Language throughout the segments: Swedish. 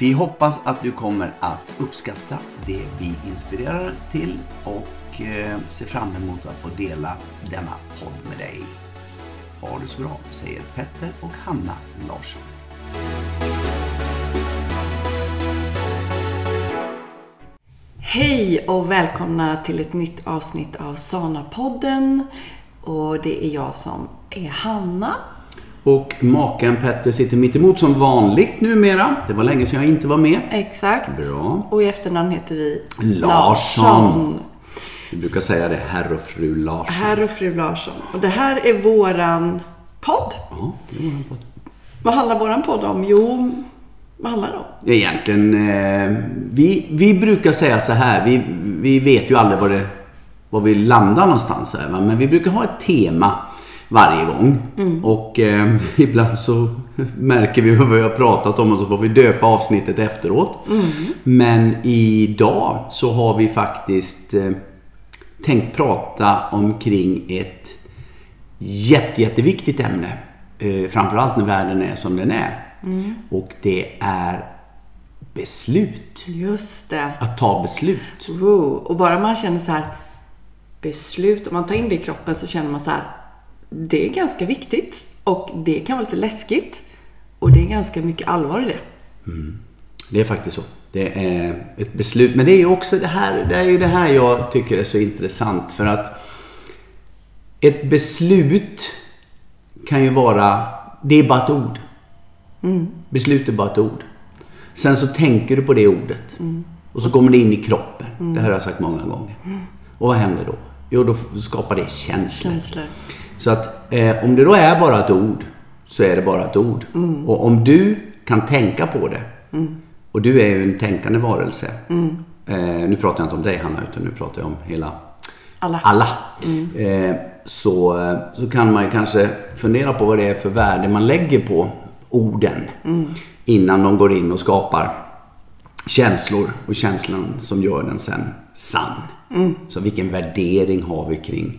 Vi hoppas att du kommer att uppskatta det vi inspirerar till och eh, ser fram emot att få dela denna podd med dig. Ha det så bra, säger Petter och Hanna Larsson. Hej och välkomna till ett nytt avsnitt av Sana-podden. Och det är jag som är Hanna. Och maken Petter sitter mitt emot som vanligt numera. Det var länge sedan jag inte var med. Exakt. Bra. Och i efternamn heter vi Larsson. Larsson. Vi brukar säga det, herr och fru Larsson. Herr och fru Larsson. Och det här är våran podd. Ja, det är våran podd. Vad handlar våran podd om? Jo, vad handlar det om? Egentligen, eh, vi, vi brukar säga så här. Vi, vi vet ju aldrig var, det, var vi landar någonstans. Här, va? Men vi brukar ha ett tema varje gång. Mm. Och eh, ibland så märker vi vad vi har pratat om och så får vi döpa avsnittet efteråt. Mm. Men idag så har vi faktiskt eh, tänkt prata omkring ett jätte, jätteviktigt ämne. Eh, framförallt när världen är som den är. Mm. Och det är beslut. Just det. Att ta beslut. Wow. Och bara man känner så här beslut, om man tar in det i kroppen så känner man så här det är ganska viktigt och det kan vara lite läskigt och det är ganska mycket allvar i det. Mm. Det är faktiskt så. Det är ett beslut. Men det är ju också det här, det är ju det här jag tycker är så intressant för att ett beslut kan ju vara, det är bara ett ord. Mm. Beslut är bara ett ord. Sen så tänker du på det ordet. Mm. Och så kommer det in i kroppen. Mm. Det här har jag sagt många gånger. Mm. Och vad händer då? Jo, då skapar det känslor. känslor. Så att eh, om det då är bara ett ord så är det bara ett ord. Mm. Och om du kan tänka på det mm. och du är ju en tänkande varelse. Mm. Eh, nu pratar jag inte om dig Hanna utan nu pratar jag om hela alla. alla. Mm. Eh, så, så kan man ju kanske fundera på vad det är för värde man lägger på orden mm. innan de går in och skapar känslor och känslan som gör den sen sann. Mm. Så vilken värdering har vi kring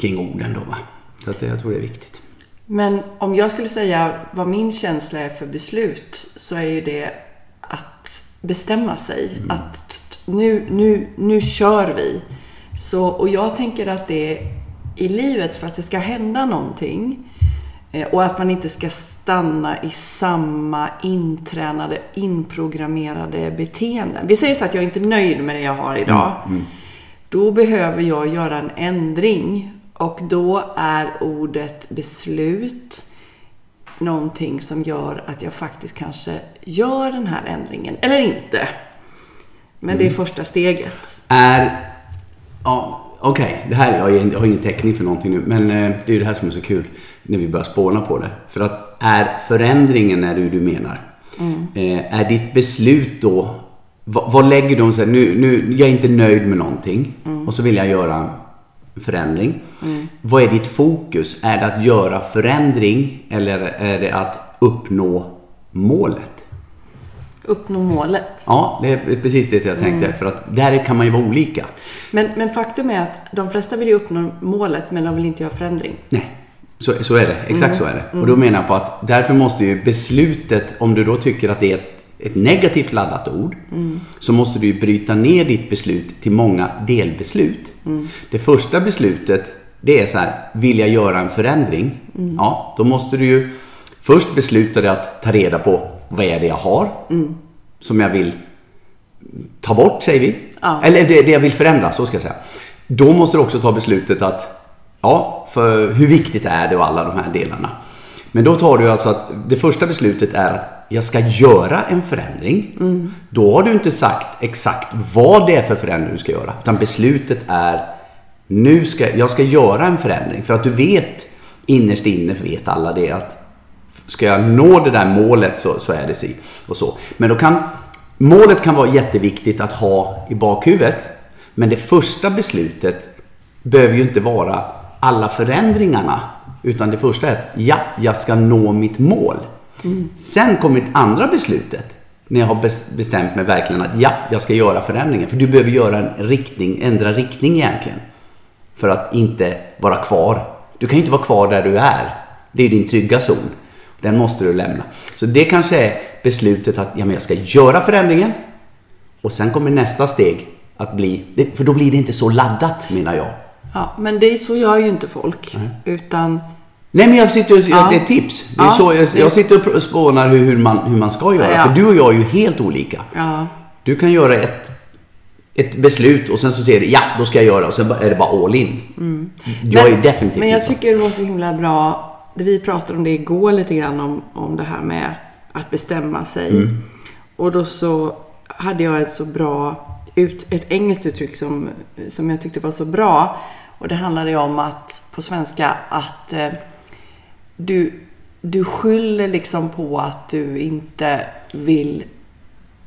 kring orden då. Va? Så att jag tror det är viktigt. Men om jag skulle säga vad min känsla är för beslut så är ju det att bestämma sig. Mm. Att nu, nu, nu kör vi. Så, och jag tänker att det är i livet för att det ska hända någonting eh, och att man inte ska stanna i samma intränade, inprogrammerade beteenden. Vi säger så att jag är inte nöjd med det jag har idag. Mm. Mm. Då behöver jag göra en ändring och då är ordet beslut någonting som gör att jag faktiskt kanske gör den här ändringen. Eller inte. Men det är mm. första steget. Är... Ja, okej. Okay. Det här, jag har ingen täckning för någonting nu. Men eh, det är det här som är så kul. När vi börjar spåna på det. För att är förändringen är det du menar? Mm. Eh, är ditt beslut då... Vad, vad lägger du om? Nu, nu, jag är inte nöjd med någonting. Mm. Och så vill jag göra förändring. Mm. Vad är ditt fokus? Är det att göra förändring eller är det att uppnå målet? Uppnå målet? Ja, det är precis det jag tänkte. Mm. För att där kan man ju vara olika. Men, men faktum är att de flesta vill ju uppnå målet men de vill inte göra förändring. Nej, så, så är det. Exakt mm. så är det. Och då menar jag på att därför måste ju beslutet, om du då tycker att det är ett ett negativt laddat ord mm. så måste du ju bryta ner ditt beslut till många delbeslut. Mm. Det första beslutet det är så här, vill jag göra en förändring? Mm. Ja, då måste du ju först besluta dig att ta reda på vad är det jag har som jag vill ta bort, säger vi. Ja. Eller det, det jag vill förändra, så ska jag säga. Då måste du också ta beslutet att, ja, för hur viktigt är det och alla de här delarna. Men då tar du alltså att det första beslutet är att jag ska göra en förändring. Då har du inte sagt exakt vad det är för förändring du ska göra. Utan beslutet är, nu ska jag ska göra en förändring. För att du vet, innerst inne vet alla det att ska jag nå det där målet så, så är det si och så. Men då kan, målet kan vara jätteviktigt att ha i bakhuvudet. Men det första beslutet behöver ju inte vara alla förändringarna. Utan det första är att ja, jag ska nå mitt mål. Sen kommer det andra beslutet. När jag har bes- bestämt mig verkligen att ja, jag ska göra förändringen. För du behöver göra en riktning, ändra riktning egentligen. För att inte vara kvar. Du kan ju inte vara kvar där du är. Det är din trygga zon. Den måste du lämna. Så det kanske är beslutet att ja, men jag ska göra förändringen. Och sen kommer nästa steg att bli, för då blir det inte så laddat menar jag. Ja, men det är så gör ju inte folk. Utan, Nej men jag sitter och, Ja. det är tips. Det är Ja, så, jag, jag sitter och spånar hur, man, hur man ska göra. Ja. För du och jag är ju helt olika. Du kan göra ett, ett beslut och sen så säger du ja, då ska jag göra och sen är det bara all in. Jag är definitivt Mm. Men jag tycker det var så himla bra. det- Vi pratade om det igår lite grann om, om det här med att bestämma sig. Mm. Och då så hade jag ett så bra, ut, ett engelskt uttryck som, som jag tyckte var så bra. Och det handlade ju om att, på svenska, att eh, du, du skyller liksom på att du inte vill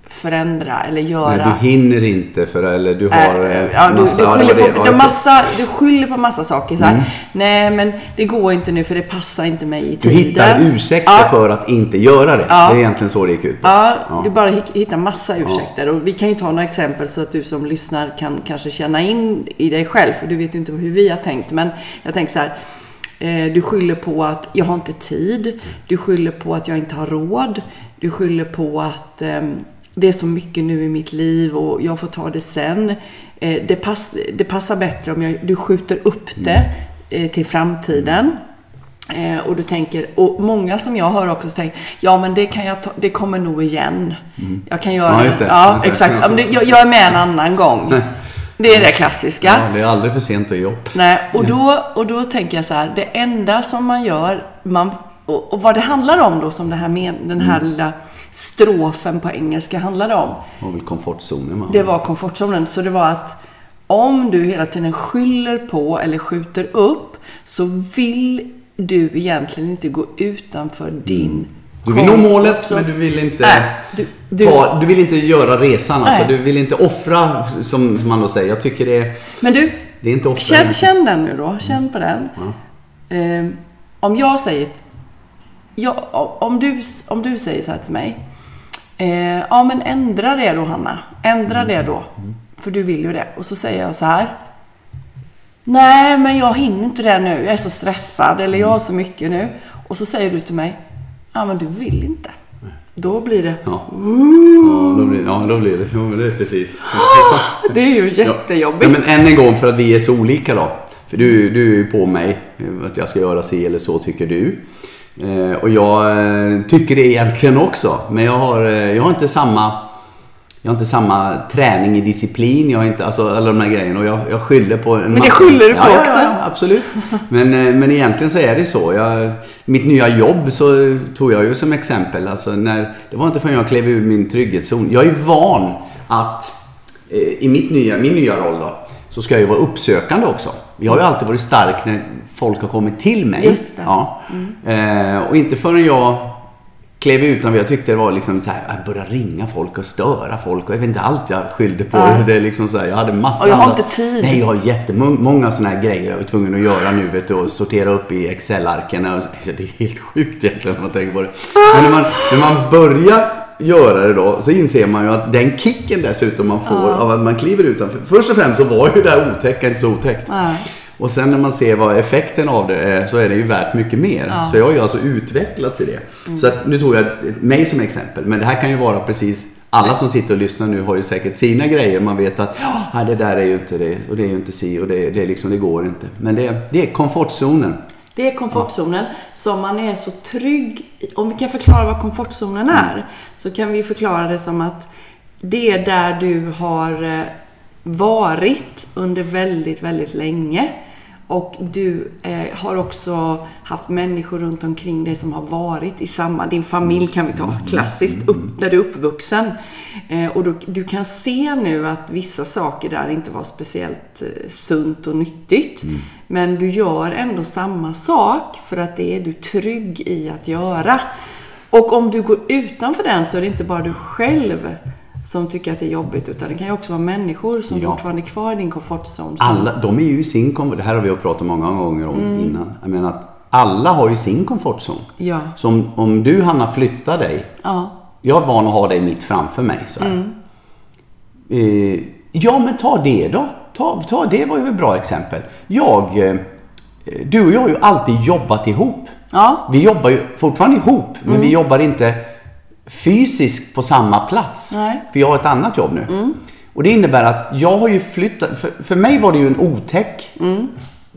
förändra eller göra. Nej, du hinner inte för eller du Äh, har eh, ja, du, massa... du, det skyller på, du, det- massa, du skyller på massa saker. Så här. Nej, men det går inte nu för det passar inte mig i Du tiden. hittar ursäkter ja, för att inte göra det. Ja. Det är egentligen så det gick ut på. Ja, Ja. du bara hittar massa ursäkter. Och vi kan ju ta några exempel så att du som lyssnar kan kanske känna in i dig själv. För du vet ju inte hur vi har tänkt. Men jag tänker så här. Eh, du skyller på att jag har inte tid. Du skyller på att jag inte har råd. Du skyller på att ehm, det är så mycket nu i mitt liv och jag får ta det sen. Eh, det, pass, det passar bättre om jag, du skjuter upp det eh, till framtiden. Eh, och du tänker, och många som jag hör också tänker, ja men det kan jag ta, det kommer nog igen. Jag kan göra Ja, just det. Ja, exakt. Jag, jag är med en annan gång. Det är det klassiska. Ja, det är aldrig för sent att ge upp. Nej, och då, och då tänker jag så här, det enda som man gör, man, och, och vad det handlar om då, som det här med, den här Mm. lilla strofen på engelska handlade om, Det var väl komfortzonen man. det var komfortzonen. Så det var att om du hela tiden skyller på eller skjuter upp så vill du egentligen inte gå utanför din Mm. Du vill nå målet zone. men du vill inte... Nej, du, du, Ta, du vill inte göra resan, alltså. Du vill inte offra, som, som man då säger. Jag tycker det är, Men du, det är inte offra. känn, känn den nu då. Känn på den. Eh, om jag säger... Ja, om, du, om du säger så här till mig. Eh, ja, men ändra det då, Hanna. Ändra Mm. det då. För du vill ju det. Och så säger jag så här. Nej, men jag hinner inte det nu. Jag är så stressad. Eller jag har så mycket nu. Och så säger du till mig. Ja, men du vill inte. Då blir det... Ja. Ja, då blir, ja, då blir det. Ja, men det är precis. Det är ju Ja, jättejobbigt. men än en gång för att vi är så olika då. För du, du är ju på mig att jag ska göra si eller så tycker du. Eh, och jag eh, tycker det egentligen också. Men jag har, eh, jag har inte samma jag har inte samma träning i disciplin, jag har inte, alltså alla de här grejerna och jag, jag skyller på en Men det skyller du på ja, ja, också. Ja, absolut. Men, eh, men egentligen så är det så. Jag, mitt nya jobb så tog jag ju som exempel. Alltså när, det var inte förrän jag klev ur min trygghetszon. Jag är van att eh, i mitt nya, min nya roll då, så ska jag ju vara uppsökande också. Jag har ju alltid varit stark när folk har kommit till mig. Just det. Ja. Eh, och inte förrän jag klev ut, utan jag tyckte det var liksom så här, jag började ringa folk och störa folk och jag vet inte allt jag skyllde på. Ja. Det är liksom så här, jag hade massa Och jag har andra- inte tid. Nej, jag har jättemånga sådana här grejer jag är tvungen att göra nu. Vet du, och sortera upp i Excel-arken. alltså, Det är helt sjukt egentligen om man tänker på det. Men när man, när man börjar göra det då så inser man ju att den kicken dessutom man får av att man kliver utanför. Först och främst så var ju det här otäcka inte så otäckt. Nej. Och sen när man ser vad effekten av det är så är det ju värt mycket mer. Så jag har ju alltså utvecklats i det. Så att nu tog jag mig som exempel. Men det här kan ju vara precis alla som sitter och lyssnar nu har ju säkert sina grejer. Man vet att "Ja, det där är ju inte det och det är ju inte si och det, det, liksom, det går inte. Men det, det är komfortzonen. Det är komfortzonen som man är så trygg i. Om vi kan förklara vad komfortzonen är så kan vi förklara det som att det är där du har eh, varit under väldigt, väldigt länge. Och du eh, har också haft människor runt omkring dig som har varit i samma, din familj kan vi ta klassiskt, upp, där du är uppvuxen. Eh, och du, du kan se nu att vissa saker där inte var speciellt eh, sunt och nyttigt. Mm. Men du gör ändå samma sak för att det är du trygg i att göra. Och om du går utanför den så är det inte bara du själv som tycker att det är jobbigt, utan det kan ju också vara människor som Ja. fortfarande är kvar i din comfortzone. som- Alla, de är ju i sin komfort. Det här har vi pratat många gånger om Mm. innan. Jag menar att alla har ju sin komfortzon. Ja. Så om, du, Hanna, flyttar dig. Ja. Jag är van att ha dig mitt framför mig. Så. Mm. Eh, ja, men ta det då. Ta, ta det var ju ett bra exempel. Jag, eh, du och jag har ju alltid jobbat ihop. Ja. Vi jobbar ju fortfarande ihop, men vi jobbar inte fysiskt på samma plats. Nej. För jag har ett annat jobb nu. Och det innebär att jag har ju flyttat, för, för mig var det ju en otäck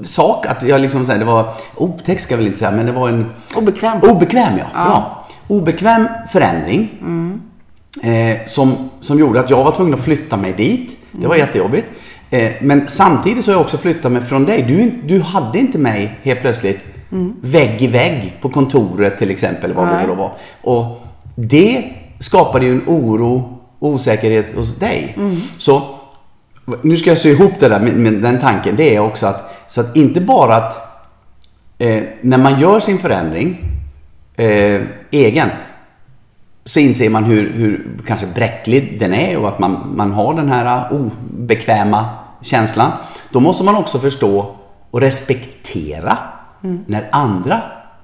sak att jag liksom, här, det var, otäck ska jag väl inte säga, men det var en Obekväm. Obekväm, ja. Bra. Obekväm förändring. Eh, som, som gjorde att jag var tvungen att flytta mig dit. Det var jättejobbigt. Eh, men samtidigt så har jag också flyttat mig från dig. Du, du hade inte mig helt plötsligt vägg i vägg på kontoret till exempel. Vad det då var. Och det skapade ju en oro och osäkerhet hos dig. Så nu ska jag se ihop det där med, med den tanken. Det är också att, så att inte bara att eh, när man gör sin förändring eh, egen så inser man hur, hur kanske bräcklig den är och att man, man har den här obekväma känslan. Då måste man också förstå och respektera när andra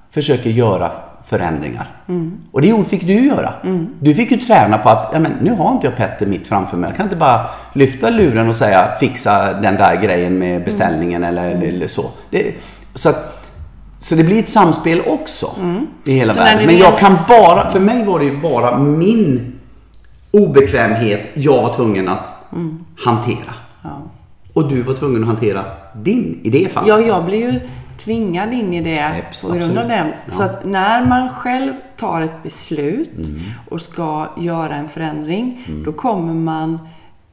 försöker göra förändringar. Och det fick du göra. Du fick ju träna på att ja, men, nu har inte jag Petter mitt framför mig. Jag kan inte bara lyfta luren och säga fixa den där grejen med beställningen eller, eller så. Det, så att så det blir ett samspel också i hela Så världen. Men jag kan bara, för mig var det ju bara min obekvämhet jag var tvungen att hantera. Ja. Och du var tvungen att hantera din i det fallet. Ja, jag blir ju tvingad in i det på grund av den. Ja. Så att när man själv tar ett beslut Mm. och ska göra en förändring, då kommer man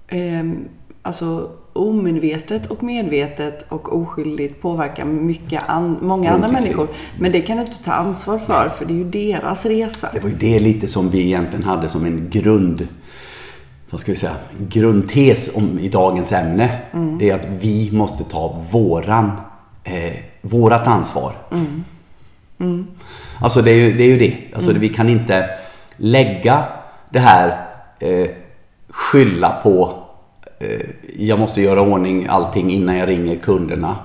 ehm, alltså omedvetet och medvetet och oskyldigt påverka mycket an- många andra människor. Men det kan du inte ta ansvar för, för det är ju deras resa. Det var ju det lite som vi egentligen hade som en grund vad ska vi säga, grundtes om, i dagens ämne. Det är att vi måste ta våran, eh, vårat ansvar. Alltså det är ju det. Är ju det. Alltså vi kan inte lägga det här eh, skylla på eh, jag måste göra ordning allting innan jag ringer kunderna.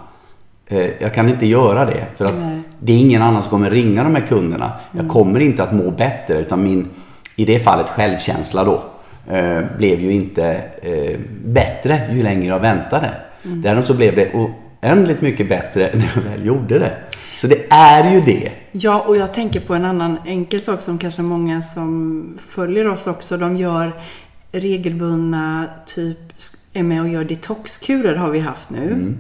Eh, jag kan inte göra det för att Nej. det är ingen annan som kommer ringa de här kunderna. Jag kommer inte att må bättre utan min, i det fallet självkänsla då, eh, blev ju inte eh, bättre ju längre jag väntade. Däremot så blev det oändligt mycket bättre när jag väl gjorde det. Så det är ju det. Ja, och jag tänker på en annan enkel sak som kanske många som följer oss också, de gör regelbundna, typ är med och gör detoxkurer har vi haft nu.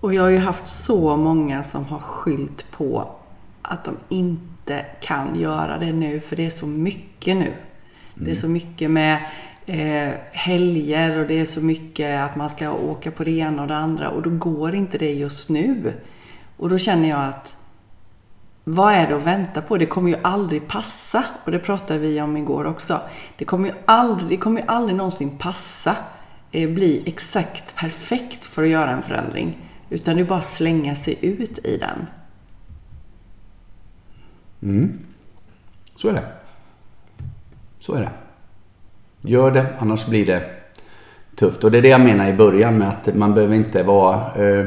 Och jag har ju haft så många som har skyllt på att de inte kan göra det nu, för det är så mycket nu. Det är så mycket med eh, helger och det är så mycket att man ska åka på det ena och det andra och då går inte det just nu. Och då känner jag att vad är det att vänta på? Det kommer ju aldrig passa. Och det pratade vi om igår också. Det kommer ju aldrig, det kommer ju aldrig någonsin passa, eh, bli exakt perfekt för att göra en förändring. Utan det är bara att slänga sig ut i den. Mm. Så är det. Så är det. Gör det, annars blir det tufft. Och det är det jag menar i början med att man behöver inte vara... Eh,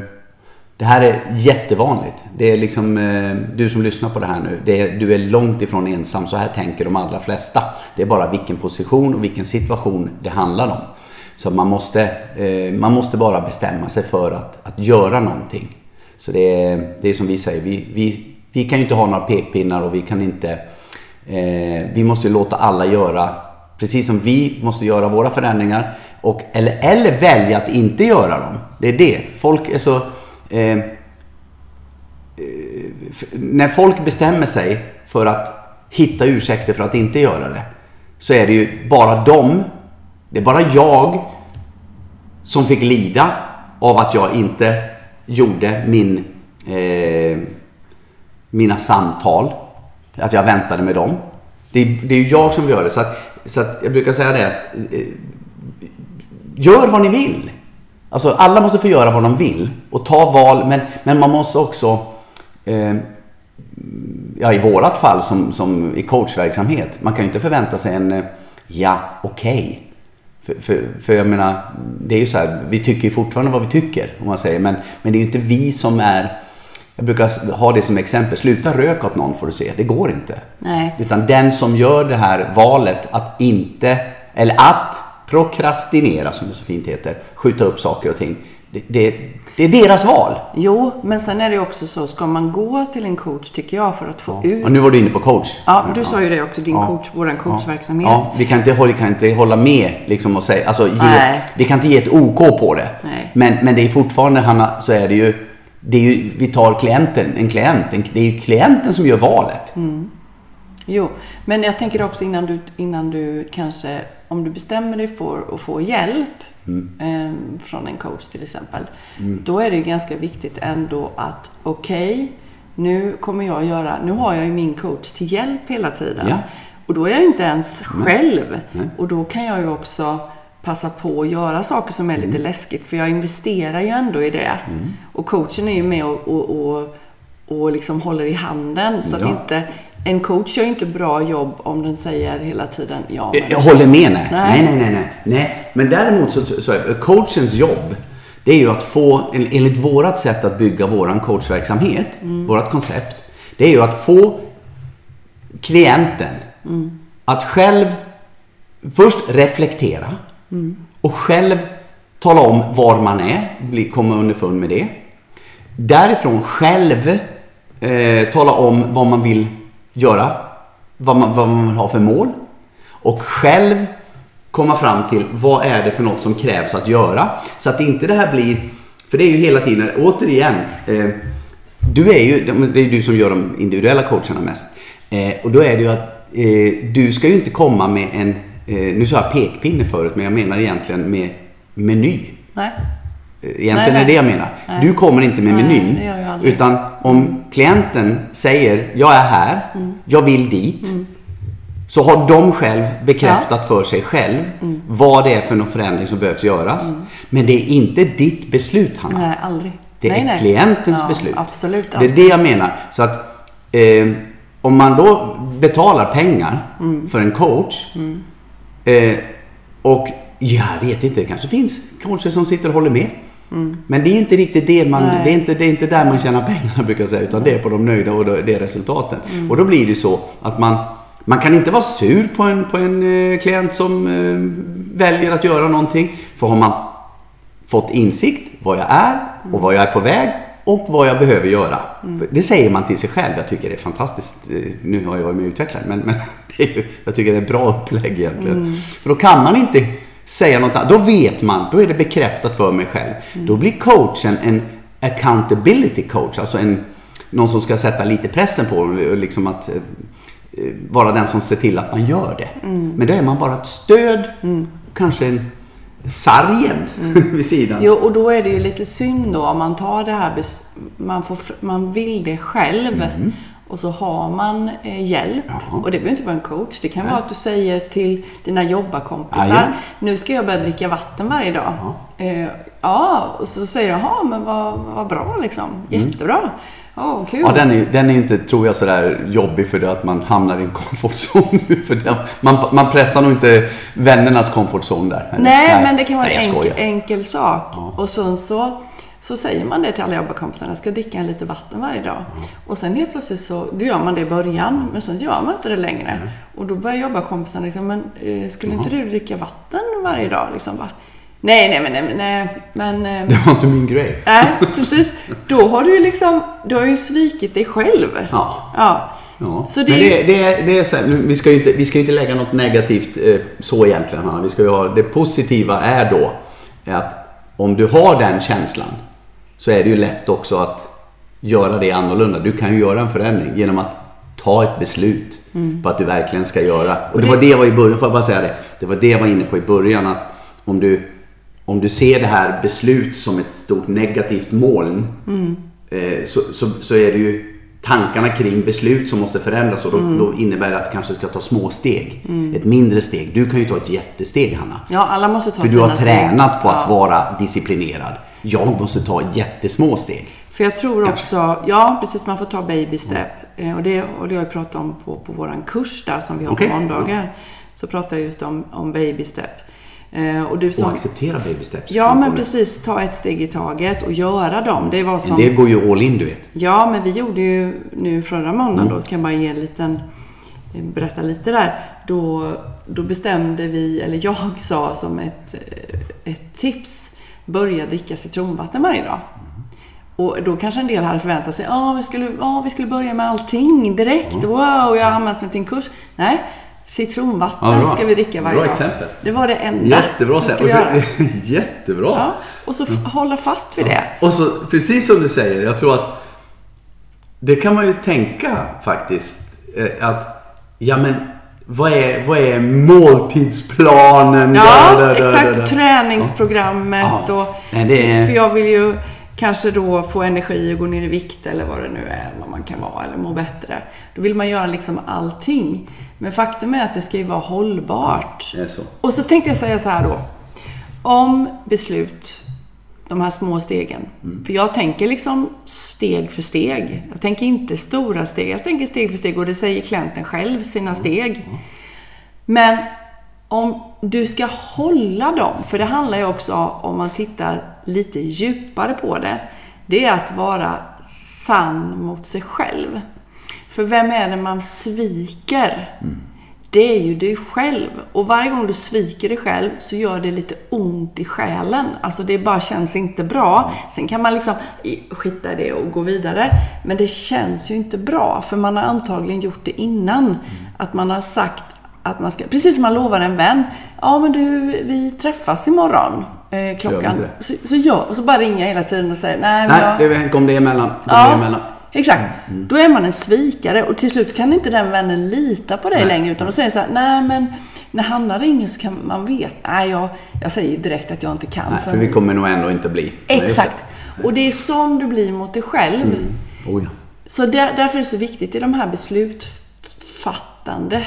det här är jättevanligt. Det är liksom, eh, du som lyssnar på det här nu, det är, du är långt ifrån ensam. Så här tänker de allra flesta. Det är bara vilken position och vilken situation det handlar om. Så man måste, eh, man måste bara bestämma sig för att, att göra någonting. Så det är, det är som vi säger, vi, vi, vi kan ju inte ha några pekpinnar och vi kan inte... Eh, vi måste ju låta alla göra precis som vi måste göra våra förändringar. Och, eller, eller välja att inte göra dem. Det är det. Folk är så... Eh, eh när folk bestämmer sig för att hitta ursäkter för att inte göra det. Så är det ju bara dem, det är bara jag som fick lida av att jag inte gjorde min, eh, mina samtal. Att jag väntade med dem. Det, det är ju jag som gör det. Så, att, så att jag brukar säga det. Eh, gör vad ni vill. Alltså alla måste få göra vad de vill och ta val. Men, men man måste också eh, ja, i vårat fall som, som i coachverksamhet, man kan ju inte förvänta sig en eh, ja, okej. Okay. För, för, för, jag menar, det är ju så här, vi tycker ju fortfarande vad vi tycker, om man säger. Men, men det är ju inte vi som är... Jag brukar ha det som exempel, sluta rök åt någon får du se. Det går inte. Nej. Utan den som gör det här valet att inte, eller att prokrastinera som det så fint heter, skjuta upp saker och ting. Det, det, det, är deras val. Jo, men sen är det också så, ska man gå till en coach tycker jag för att få ja. ut... Och nu var du inne på coach. Ja, du sa ju det också, din ja. coach, våran coachverksamhet. Ja, vi kan inte, vi kan inte hålla med liksom och säga, alltså, ge, vi kan inte ge ett OK på det. Nej. Men, men det är fortfarande, Hanna, så är det ju, det är ju vi tar klienten, en klient, en, det är ju klienten som gör valet. Mm. Jo, men jag tänker också innan du, innan du kanske, om du bestämmer dig för att få hjälp mm. eh, från en coach till exempel. Mm. Då är det ganska viktigt ändå att okej, okay, nu kommer jag göra, nu har jag ju min coach till hjälp hela tiden. Ja. Och då är jag ju inte ens själv. Och då kan jag ju också passa på att göra saker som är lite mm. läskigt. För jag investerar ju ändå i det. Mm. Och coachen är ju med och, och, och, och liksom håller i handen. Så ja. att inte en coach gör ju inte bra jobb om den säger hela tiden ja. Men... Jag håller med, nej. Nej, nej, nej. nej. nej. Men däremot så, så är coachens jobb, det är ju att få, enligt vårat sätt att bygga våran coachverksamhet, mm. vårat koncept, det är ju att få klienten mm. att själv först reflektera mm. och själv tala om var man är, komma underfund med det. Därifrån själv eh, tala om vad man vill göra vad man, vad man vill ha för mål och själv komma fram till vad är det för något som krävs att göra. Så att inte det här blir, för det är ju hela tiden, återigen, eh, du är ju, det är du som gör de individuella coacherna mest. Eh, och då är det ju att eh, du ska ju inte komma med en, nu sa jag pekpinne förut, men jag menar egentligen med meny. Nej. Egentligen nej, nej. är det jag menar. Nej. Du kommer inte med menyn. Utan om klienten säger, jag är här, mm. jag vill dit. Mm. Så har de själv bekräftat ja. för sig själv mm. vad det är för någon förändring som behövs göras. Mm. Men det är inte ditt beslut, Hanna. Nej, aldrig. Det är klientens ja, beslut. Absolut, det är det jag menar. Så att eh, om man då betalar pengar mm. för en coach mm. Eh, och jag vet inte, det kanske finns coacher som sitter och håller med. Mm. Men det är inte riktigt det man, det är inte, det är inte där man tjänar pengarna brukar jag säga, utan det är på de nöjda och det är resultaten. Mm. Och då blir det så att man, man kan inte vara sur på en, på en eh, klient som eh, väljer att göra någonting. För har man fått insikt vad jag är och vad jag är på väg och vad jag behöver göra. Mm. Det säger man till sig själv. Jag tycker det är fantastiskt. Nu har jag varit med och utvecklat men, men är, jag tycker det är ett bra upplägg egentligen. Mm. För då kan man inte säga något annat. Då vet man, då är det bekräftat för mig själv. Mm. Då blir coachen en accountability coach, alltså en, någon som ska sätta lite pressen på och liksom att eh, vara den som ser till att man gör det. Mm. Men då är man bara ett stöd, mm. kanske en sargen mm. vid sidan. Jo, och då är det ju lite synd då om man tar det här, man, får, man vill det själv. Mm. Och så har man eh, hjälp. Jaha. Och det behöver inte vara en coach. Det kan Nej. vara att du säger till dina jobbarkompisar. Ajá. Nu ska jag börja dricka vatten varje dag. Eh, ja, och så säger jag, jaha, men vad, vad bra liksom. Mm. Jättebra. Oh, kul. Ja, den är, den är inte, tror jag, sådär jobbig för det att man hamnar i en komfortzon. för det, man, man pressar nog inte vännernas komfortzon där. Nej, Nej, men det kan vara en enkel, enkel sak. Ja. Och sen så så säger man det till alla jobbarkompisarna, jag ska dricka en liter vatten varje dag. Mm. Och sen helt plötsligt så, då gör man det i början, men sen gör man inte det längre. Mm. Och då börjar jobbarkompisarna liksom, men eh, skulle inte du dricka vatten varje dag? Liksom bara, nej, nej, men nej, nej, men... Eh, det var inte min grej. Nej, precis. Då har du ju liksom, du har ju svikit dig själv. Ja. ja. Ja. Så det... Men det, det, det är så här, vi ska ju inte, vi ska inte lägga något negativt eh, så egentligen. Vi ska ju ha, det positiva är då att om du har den känslan så är det ju lätt också att göra det annorlunda. Du kan ju göra en förändring genom att ta ett beslut mm. på att du verkligen ska göra. Och det var det jag var i början, får jag bara säga det. Det var det jag var inne på i början att om du, om du ser det här beslut som ett stort negativt moln eh, så, så, så är det ju tankarna kring beslut som måste förändras och då, då innebär det att du kanske ska ta små steg. Ett mindre steg. Du kan ju ta ett jättesteg Hanna. Ja, alla måste ta För du har sina steg. tränat på att Ja. vara disciplinerad. Jag måste ta jättesmå steg. För jag tror också, ja precis, man får ta baby step. Eh, Och det och det har jag pratat om på, på vår kurs där som vi har Okej, på måndagar. Så pratar jag just om, om baby step. Eh, Och du Och som, acceptera baby steps. ja men precis, ta ett steg i taget och göra dem. Det var som, Det går ju all in du vet. Ja, men vi gjorde ju nu förra måndagen Mm. då, jag bara ge en liten, eh, berätta lite där. Då, då bestämde vi, eller jag sa som ett, eh, ett tips, börja dricka citronvatten varje dag. Och då kanske en del hade förväntat sig, ja vi, skulle, vi skulle börja med allting direkt. Mm. Wow, jag har anmält mig till en kurs. Nej, citronvatten Ja, ska vi dricka varje Bra dag. exempel. Det var det enda Jättebra vi sätt. skulle göra. Jättebra. Ja, och så f- hålla fast vid det. Och så, precis som du säger, jag tror att det kan man ju tänka faktiskt. eh, Att, ja men, vad är, vad är måltidsplanen? Ja, Där, där, exakt. där. Träningsprogrammet Ja. och... Nej, det är- För jag vill ju kanske då få energi och gå ner i vikt eller vad det nu är, vad man kan vara, eller må bättre. Då vill man göra liksom allting. Men faktum är att det ska ju vara hållbart. Är så. Och så tänkte jag säga så här då. Om beslut, de här små stegen. Mm. För jag tänker liksom steg för steg. Jag tänker inte stora steg. Jag tänker steg för steg och det säger klienten själv, sina Mm. steg. Men om du ska hålla dem, för det handlar ju också om man tittar lite djupare på det. Det är att vara sann mot sig själv. För vem är det man sviker? Det är ju dig själv. Och varje gång du sviker dig själv så gör det lite ont i själen. Alltså det bara känns inte bra. Sen kan man liksom skita i det och gå vidare. Men det känns ju inte bra. För man har antagligen gjort det innan. Att man har sagt att man ska, precis som man lovar en vän. Ja men du, vi träffas imorgon. Eh, klockan. inte Så, så gör, och så bara ringer jag hela tiden och säger nej, Nej, jag, det kom det emellan. Kom det Ja, emellan. Exakt. Då är man en svikare och till slut kan inte den vännen lita på dig Nej. längre utan då säger så här, nej men när Hanna ringer så kan man veta, nej jag, jag säger direkt att jag inte kan. Nej, för vi kommer nog ändå inte bli. Nej, Exakt. Och det är sån du blir mot dig själv. det. Oh, ja. Så där, därför är det så viktigt i de här beslutsfattande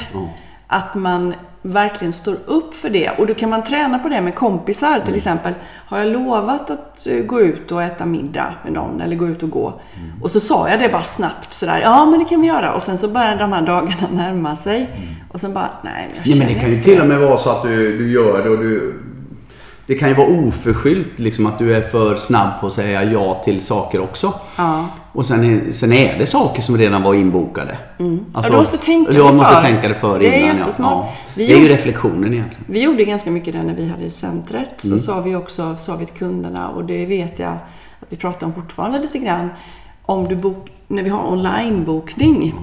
att man verkligen står upp för det. Och då kan man träna på det med kompisar. Till exempel, har jag lovat att eh, gå ut och äta middag med någon eller gå ut och gå. Och så sa jag det bara snabbt sådär, ja men det kan vi göra. Och sen så börjar de här dagarna närma sig. Och sen bara, nej men jag Ja, känner men det kan ju till och med vara så att du, du gör det och du... Det kan ju vara oförskyllt liksom att du är för snabb på att säga ja till saker också. Ja. Och sen är, sen är det saker som redan var inbokade. Ja, du måste tänka dig måste för. tänka det för Det är innan. jättesmart. Ja. Vi Det är ju gjorde- reflektionen egentligen. Vi gjorde ganska mycket det när vi hade centret. Mm. Så sa vi också sa vi till kunderna, och det vet jag att vi pratar om fortfarande lite grann. Om du bok, när vi har onlinebokning.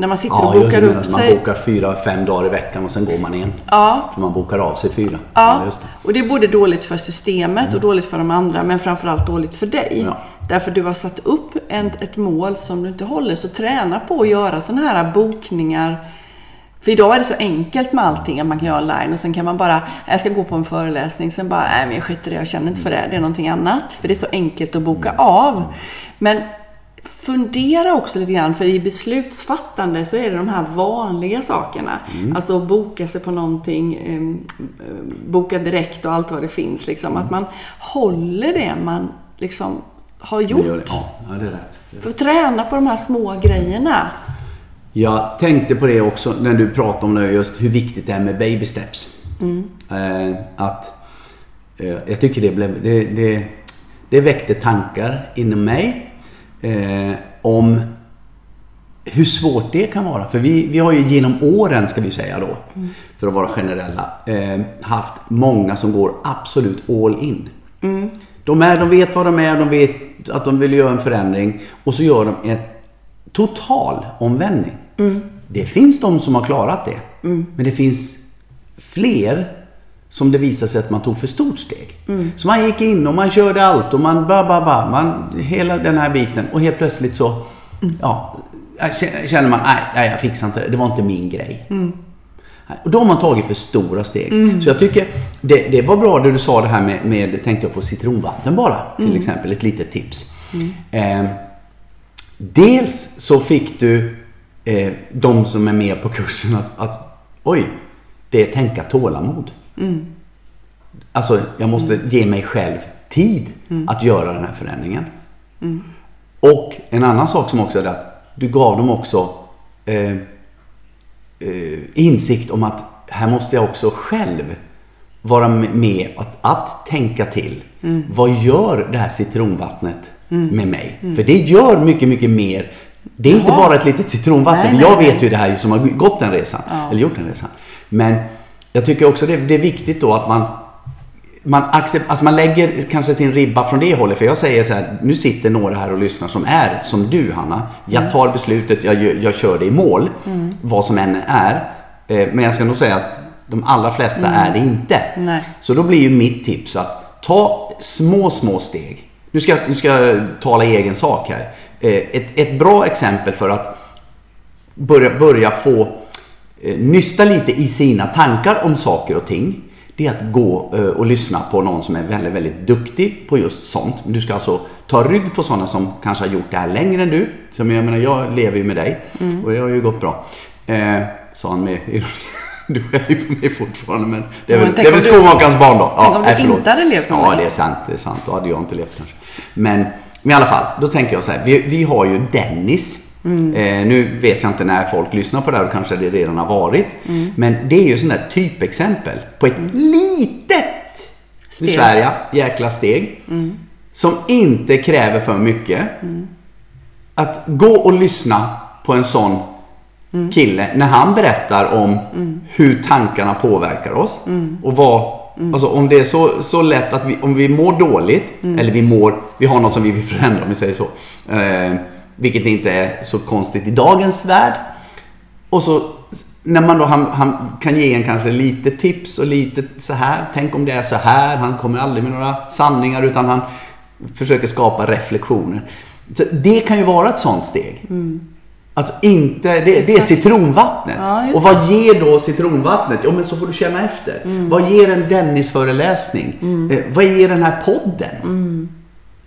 När man sitter och just bokar upp man sig. bokar fyra, fem dagar i veckan och sen går man igen. Ja, För man bokar av sig fyra. ja. just det. och det är både dåligt för systemet och dåligt för de andra, men framförallt dåligt för dig. Ja. Därför du har satt upp en, ett mål som du inte håller. Så träna på att göra sådana här bokningar. För idag är det så enkelt med allting att man kan göra online och sen kan man bara, jag ska gå på en föreläsning, sen bara, nej men jag skiter i det, jag känner inte för det, det är någonting annat. För det är så enkelt att boka av. Men fundera också lite grann, för i beslutsfattande så är det de här vanliga sakerna. Alltså att boka sig på någonting, eh, boka direkt och allt vad det finns. Liksom. Att man håller det man liksom har Det gör det. gjort. Ja, det är rätt. För att träna på de här små grejerna. Jag tänkte på det också när du pratade om det, just hur viktigt det är med baby steps. Eh, att eh, jag tycker det blev... Det, det, det väckte tankar inom mig eh, om hur svårt det kan vara. För vi, vi har ju genom åren, ska vi säga då, för att vara generella, eh, haft många som går absolut all in. De, är, de vet vad de är, de vet att de vill göra en förändring och så gör de en total omvändning. Det finns de som har klarat det. Men det finns fler som det visar sig att man tog för stort steg. Så man gick in och man körde allt och man ba, ba, ba, man, hela den här biten och helt plötsligt så ja, känner man nej, nej jag fixar inte det. Det var inte min grej. Och då har man tagit för stora steg. Så jag tycker det, det var bra det du sa det här med, med tänkte jag på citronvatten bara, till exempel. Ett litet tips. Eh, dels så fick du eh, de som är med på kursen att, att oj, det är tänka tålamod. Alltså, jag måste ge mig själv tid att göra den här förändringen. Och en annan sak som också är att du gav dem också eh, eh, insikt om att här måste jag också själv vara med att, att tänka till. Vad gör det här citronvattnet med mig? För det gör mycket, mycket mer. Det är inte Jaha. bara ett litet citronvatten. Nej, nej, jag vet ju det här som har gått den resan. Eller gjort den resan. Men jag tycker också det, det är viktigt då att man man, accept, alltså man lägger kanske sin ribba från det hållet. För jag säger så här, nu sitter några här och lyssnar som är som du Hanna. Jag tar beslutet, jag, jag kör det i mål. Vad som än är. Eh, Men jag ska nog säga att de allra flesta är det inte. Nej. Så då blir ju mitt tips att ta små, små steg. Nu ska, nu ska jag tala i egen sak här. Eh, Ett, ett bra exempel för att börja, börja få nysta lite i sina tankar om saker och ting. Det är att gå eh, och lyssna på någon som är väldigt, väldigt duktig på just sånt. Du ska alltså ta rygg på sådana som kanske har gjort det här längre än du. Som jag menar, jag lever ju med dig och det har ju gått bra. Eh, sa han med ironi. Du är ju på mig fortfarande men det är Ja, väl, det är väl skomakarens barn då. tänk om du förlåt. inte hade levt med Ja, det är sant. Det är sant. Då hade jag inte levt kanske. Men, men i alla fall, då tänker jag så här. Vi, vi har ju Dennis. Mm. Eh, nu vet jag inte när folk lyssnar på det här och kanske det redan har varit. Mm. Men det är ju där typexempel på ett litet, nu Steg. svär jag, jäkla steg. Som inte kräver för mycket. Att gå och lyssna på en sån kille när han berättar om hur tankarna påverkar oss. Och vad, alltså om det är så, så lätt att vi, om vi mår dåligt, eller vi mår, vi har något som vi vill förändra om vi säger så. Eh, vilket inte är så konstigt i dagens värld. Och så när man då, han, han kan ge en kanske lite tips och lite så här. Tänk om det är så här. Han kommer aldrig med några sanningar utan han försöker skapa reflektioner. Så det kan ju vara ett sånt steg. Alltså inte, det, det är citronvattnet. Ja, och vad ger då citronvattnet? Jo men så får du känna efter. Vad ger en Dennis-föreläsning? Eh, vad ger den här podden?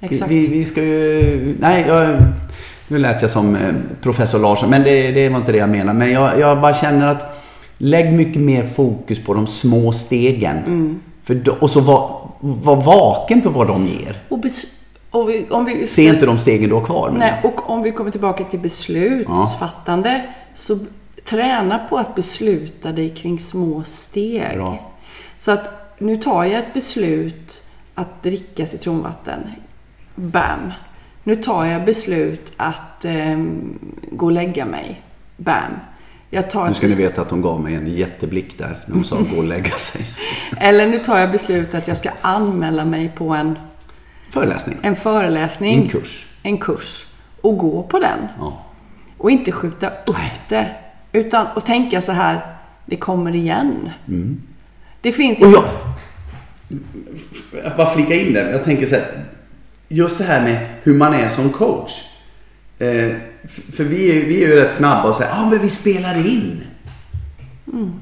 Exakt. Vi, vi ska ju... Nej, jag, nu lät jag som eh, professor Larsson, men det, det var inte det jag menar. Men jag, jag bara känner att lägg mycket mer fokus på de små stegen. Mm. För och så var, var vaken på vad de ger. Och vi, om vi, Se inte de stegen du har kvar. Nej, och om vi kommer tillbaka till beslutsfattande så träna på att besluta dig kring små steg. Bra. Så att nu tar jag ett beslut att dricka citronvatten. Bam! Nu tar jag beslut att ehm, gå och lägga mig. Bam! Jag tar Nu ska ni veta att de gav mig en jätteblick där när de sa gå och lägga sig. Eller nu tar jag beslut att jag ska anmäla mig på en, Föreläsning. en föreläsning. En kurs. En kurs. Och gå på den. Ja. Och inte skjuta upp Nej. det. Utan att tänka så här, det kommer igen. Det finns ju... Och. Jag bara flika in det. Jag tänker så här. Just det här med hur man är som coach. Eh, för vi är, vi är ju rätt snabba och säger ja ah, men vi spelar in.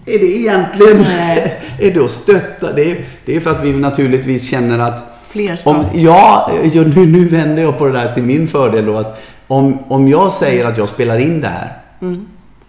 Är det egentligen... Nej. är det att stötta? Det är, det är för att vi naturligtvis känner att... Fler ska. Om, ja, nu, nu vänder jag på det där till min fördel då. Att om, om jag säger att jag spelar in det här.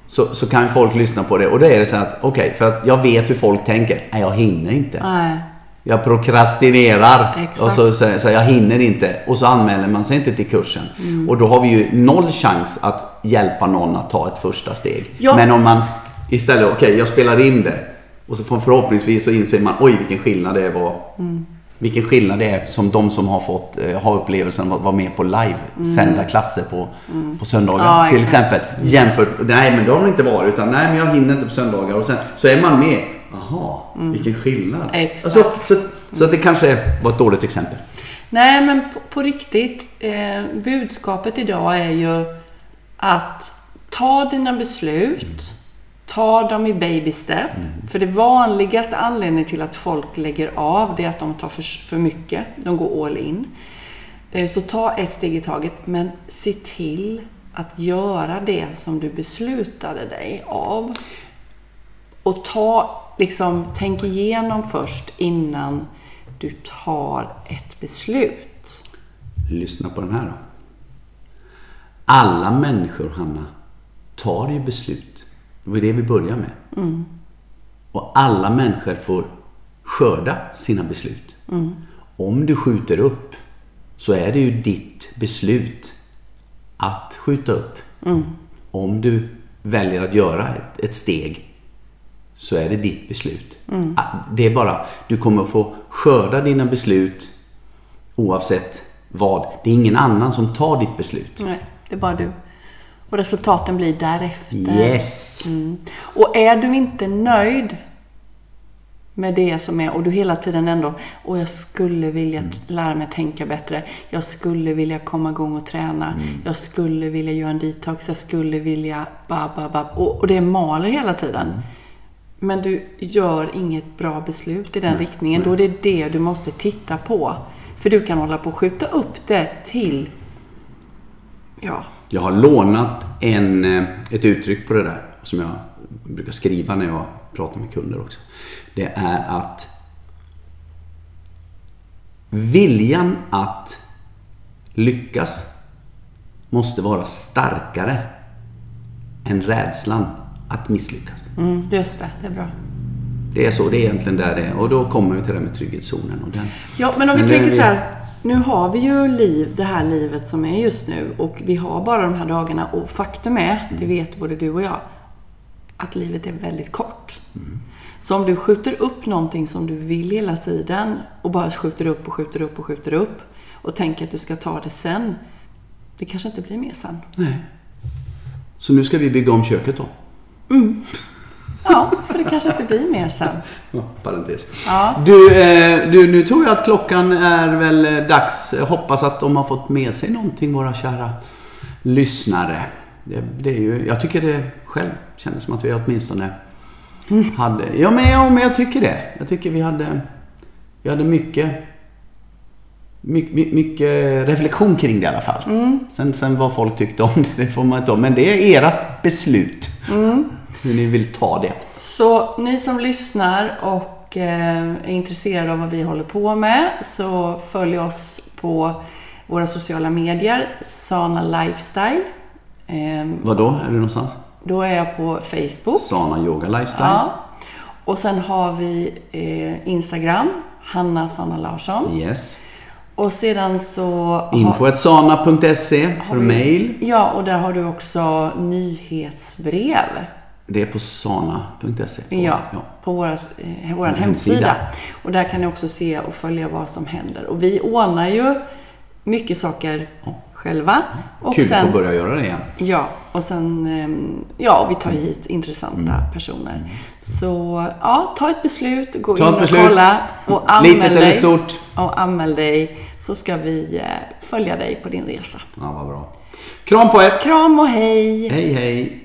Så, så kan folk lyssna på det. Och då är det så att, okej, för att jag vet hur folk tänker. Nej, jag hinner inte. Nej. Jag prokrastinerar. Exakt. Och så säger så jag hinner inte. Och så anmäler man sig inte till kursen. Och då har vi ju noll chans att hjälpa någon att ta ett första steg. Ja. Men om man istället, okej, jag spelar in det. Och så förhoppningsvis så inser man, oj vilken skillnad det var. Vilken skillnad det är som de som har fått eh, ha upplevelsen att vara med på live sända klasser på, på söndagar Ja, till exempel. Jämfört, nej men då har de inte varit utan nej men jag hinner inte på söndagar och sen så är man med. Jaha, vilken skillnad. Exakt. Alltså, så, så att det kanske var ett dåligt exempel. Nej, men på, på riktigt. Eh, budskapet idag är ju att ta dina beslut. Ta dem i baby step. För det vanligaste anledningen till att folk lägger av, det är att de tar för, för mycket. De går all in. Eh, så ta ett steg i taget, men se till att göra det som du beslutade dig av. och ta, liksom, tänk igenom först innan du tar ett beslut. Lyssna på den här då. Alla människor, Hanna, tar ju beslut. Det var det vi börjar med. Och alla människor får skörda sina beslut. Om du skjuter upp så är det ju ditt beslut att skjuta upp. Om du väljer att göra ett, ett steg så är det ditt beslut. Ah, Det är bara, du kommer få skörda dina beslut oavsett vad. Det är ingen annan som tar ditt beslut. Nej, det är bara du. Och resultaten blir därefter. Yes! Mm. Och är du inte nöjd med det som är och du hela tiden ändå, och jag skulle vilja t- lära mig tänka bättre. Jag skulle vilja komma igång och träna. Jag skulle vilja göra en detox. Jag skulle vilja ba, ba, ba. Och, och det maler hela tiden. Men du gör inget bra beslut i den riktningen. Då är det det du måste titta på. För du kan hålla på och skjuta upp det till, ja, Jag har lånat en, eh, ett uttryck på det där som jag brukar skriva när jag pratar med kunder också. Det är att viljan att lyckas måste vara starkare än rädslan att misslyckas. mm, just det, det är bra. Det är så, det är egentligen där det är. Och då kommer vi till det med trygghetszonen. Och den, Ja, men om vi Men tänker är så här. Nu har vi ju liv, det här livet som är just nu och vi har bara de här dagarna och faktum är, det vet både du och jag, att livet är väldigt kort. Så om du skjuter upp någonting som du vill hela tiden och bara skjuter upp och skjuter upp och skjuter upp och tänker att du ska ta det sen. Det kanske inte blir mer sen. Nej. Så nu ska vi bygga om köket då. Ja, för det kanske inte blir mer sen. Ja, parentes. Ja. Du, eh, du, nu tror jag att klockan är väl eh, dags. Jag hoppas att de har fått med sig någonting, våra kära lyssnare. Det, det är ju, jag tycker det själv kändes som att vi åtminstone hade... Ja men, ja, men jag tycker det. Jag tycker vi hade, vi hade mycket, mycket, mycket reflektion kring det i alla fall. Sen, sen vad folk tyckte om det, det får man inte om. Men det är ert beslut. Hur ni vill ta det. Så ni som lyssnar och eh, är intresserade av vad vi håller på med så följ oss på våra sociala medier, Sana Lifestyle. Eh, Vad då? Är det någonstans? då är jag på Facebook. Sana Yoga Lifestyle. Ja. Och sen har vi eh, Instagram, Hanna Sana Larsson. Yes. Och sedan så... Info.sana.se för vi- mail. Ja, och där har du också nyhetsbrev. Det är på sana.se. på- Ja, på vår, eh, vår hemsida. hemsida. Och där kan ni också se och följa vad som händer. Och vi ordnar ju mycket saker själva. Och Kul sen, att börja göra det igen. Ja, och sen ehm, ja, vi tar hit intressanta personer. Så ja, ta ett beslut, gå Ta in och beslut. kolla och anmäl Litet dig. eller stort. Och anmäl dig så ska vi eh, följa dig på din resa. Ja, vad bra. Kram på er. Kram och hej! Hej, hej.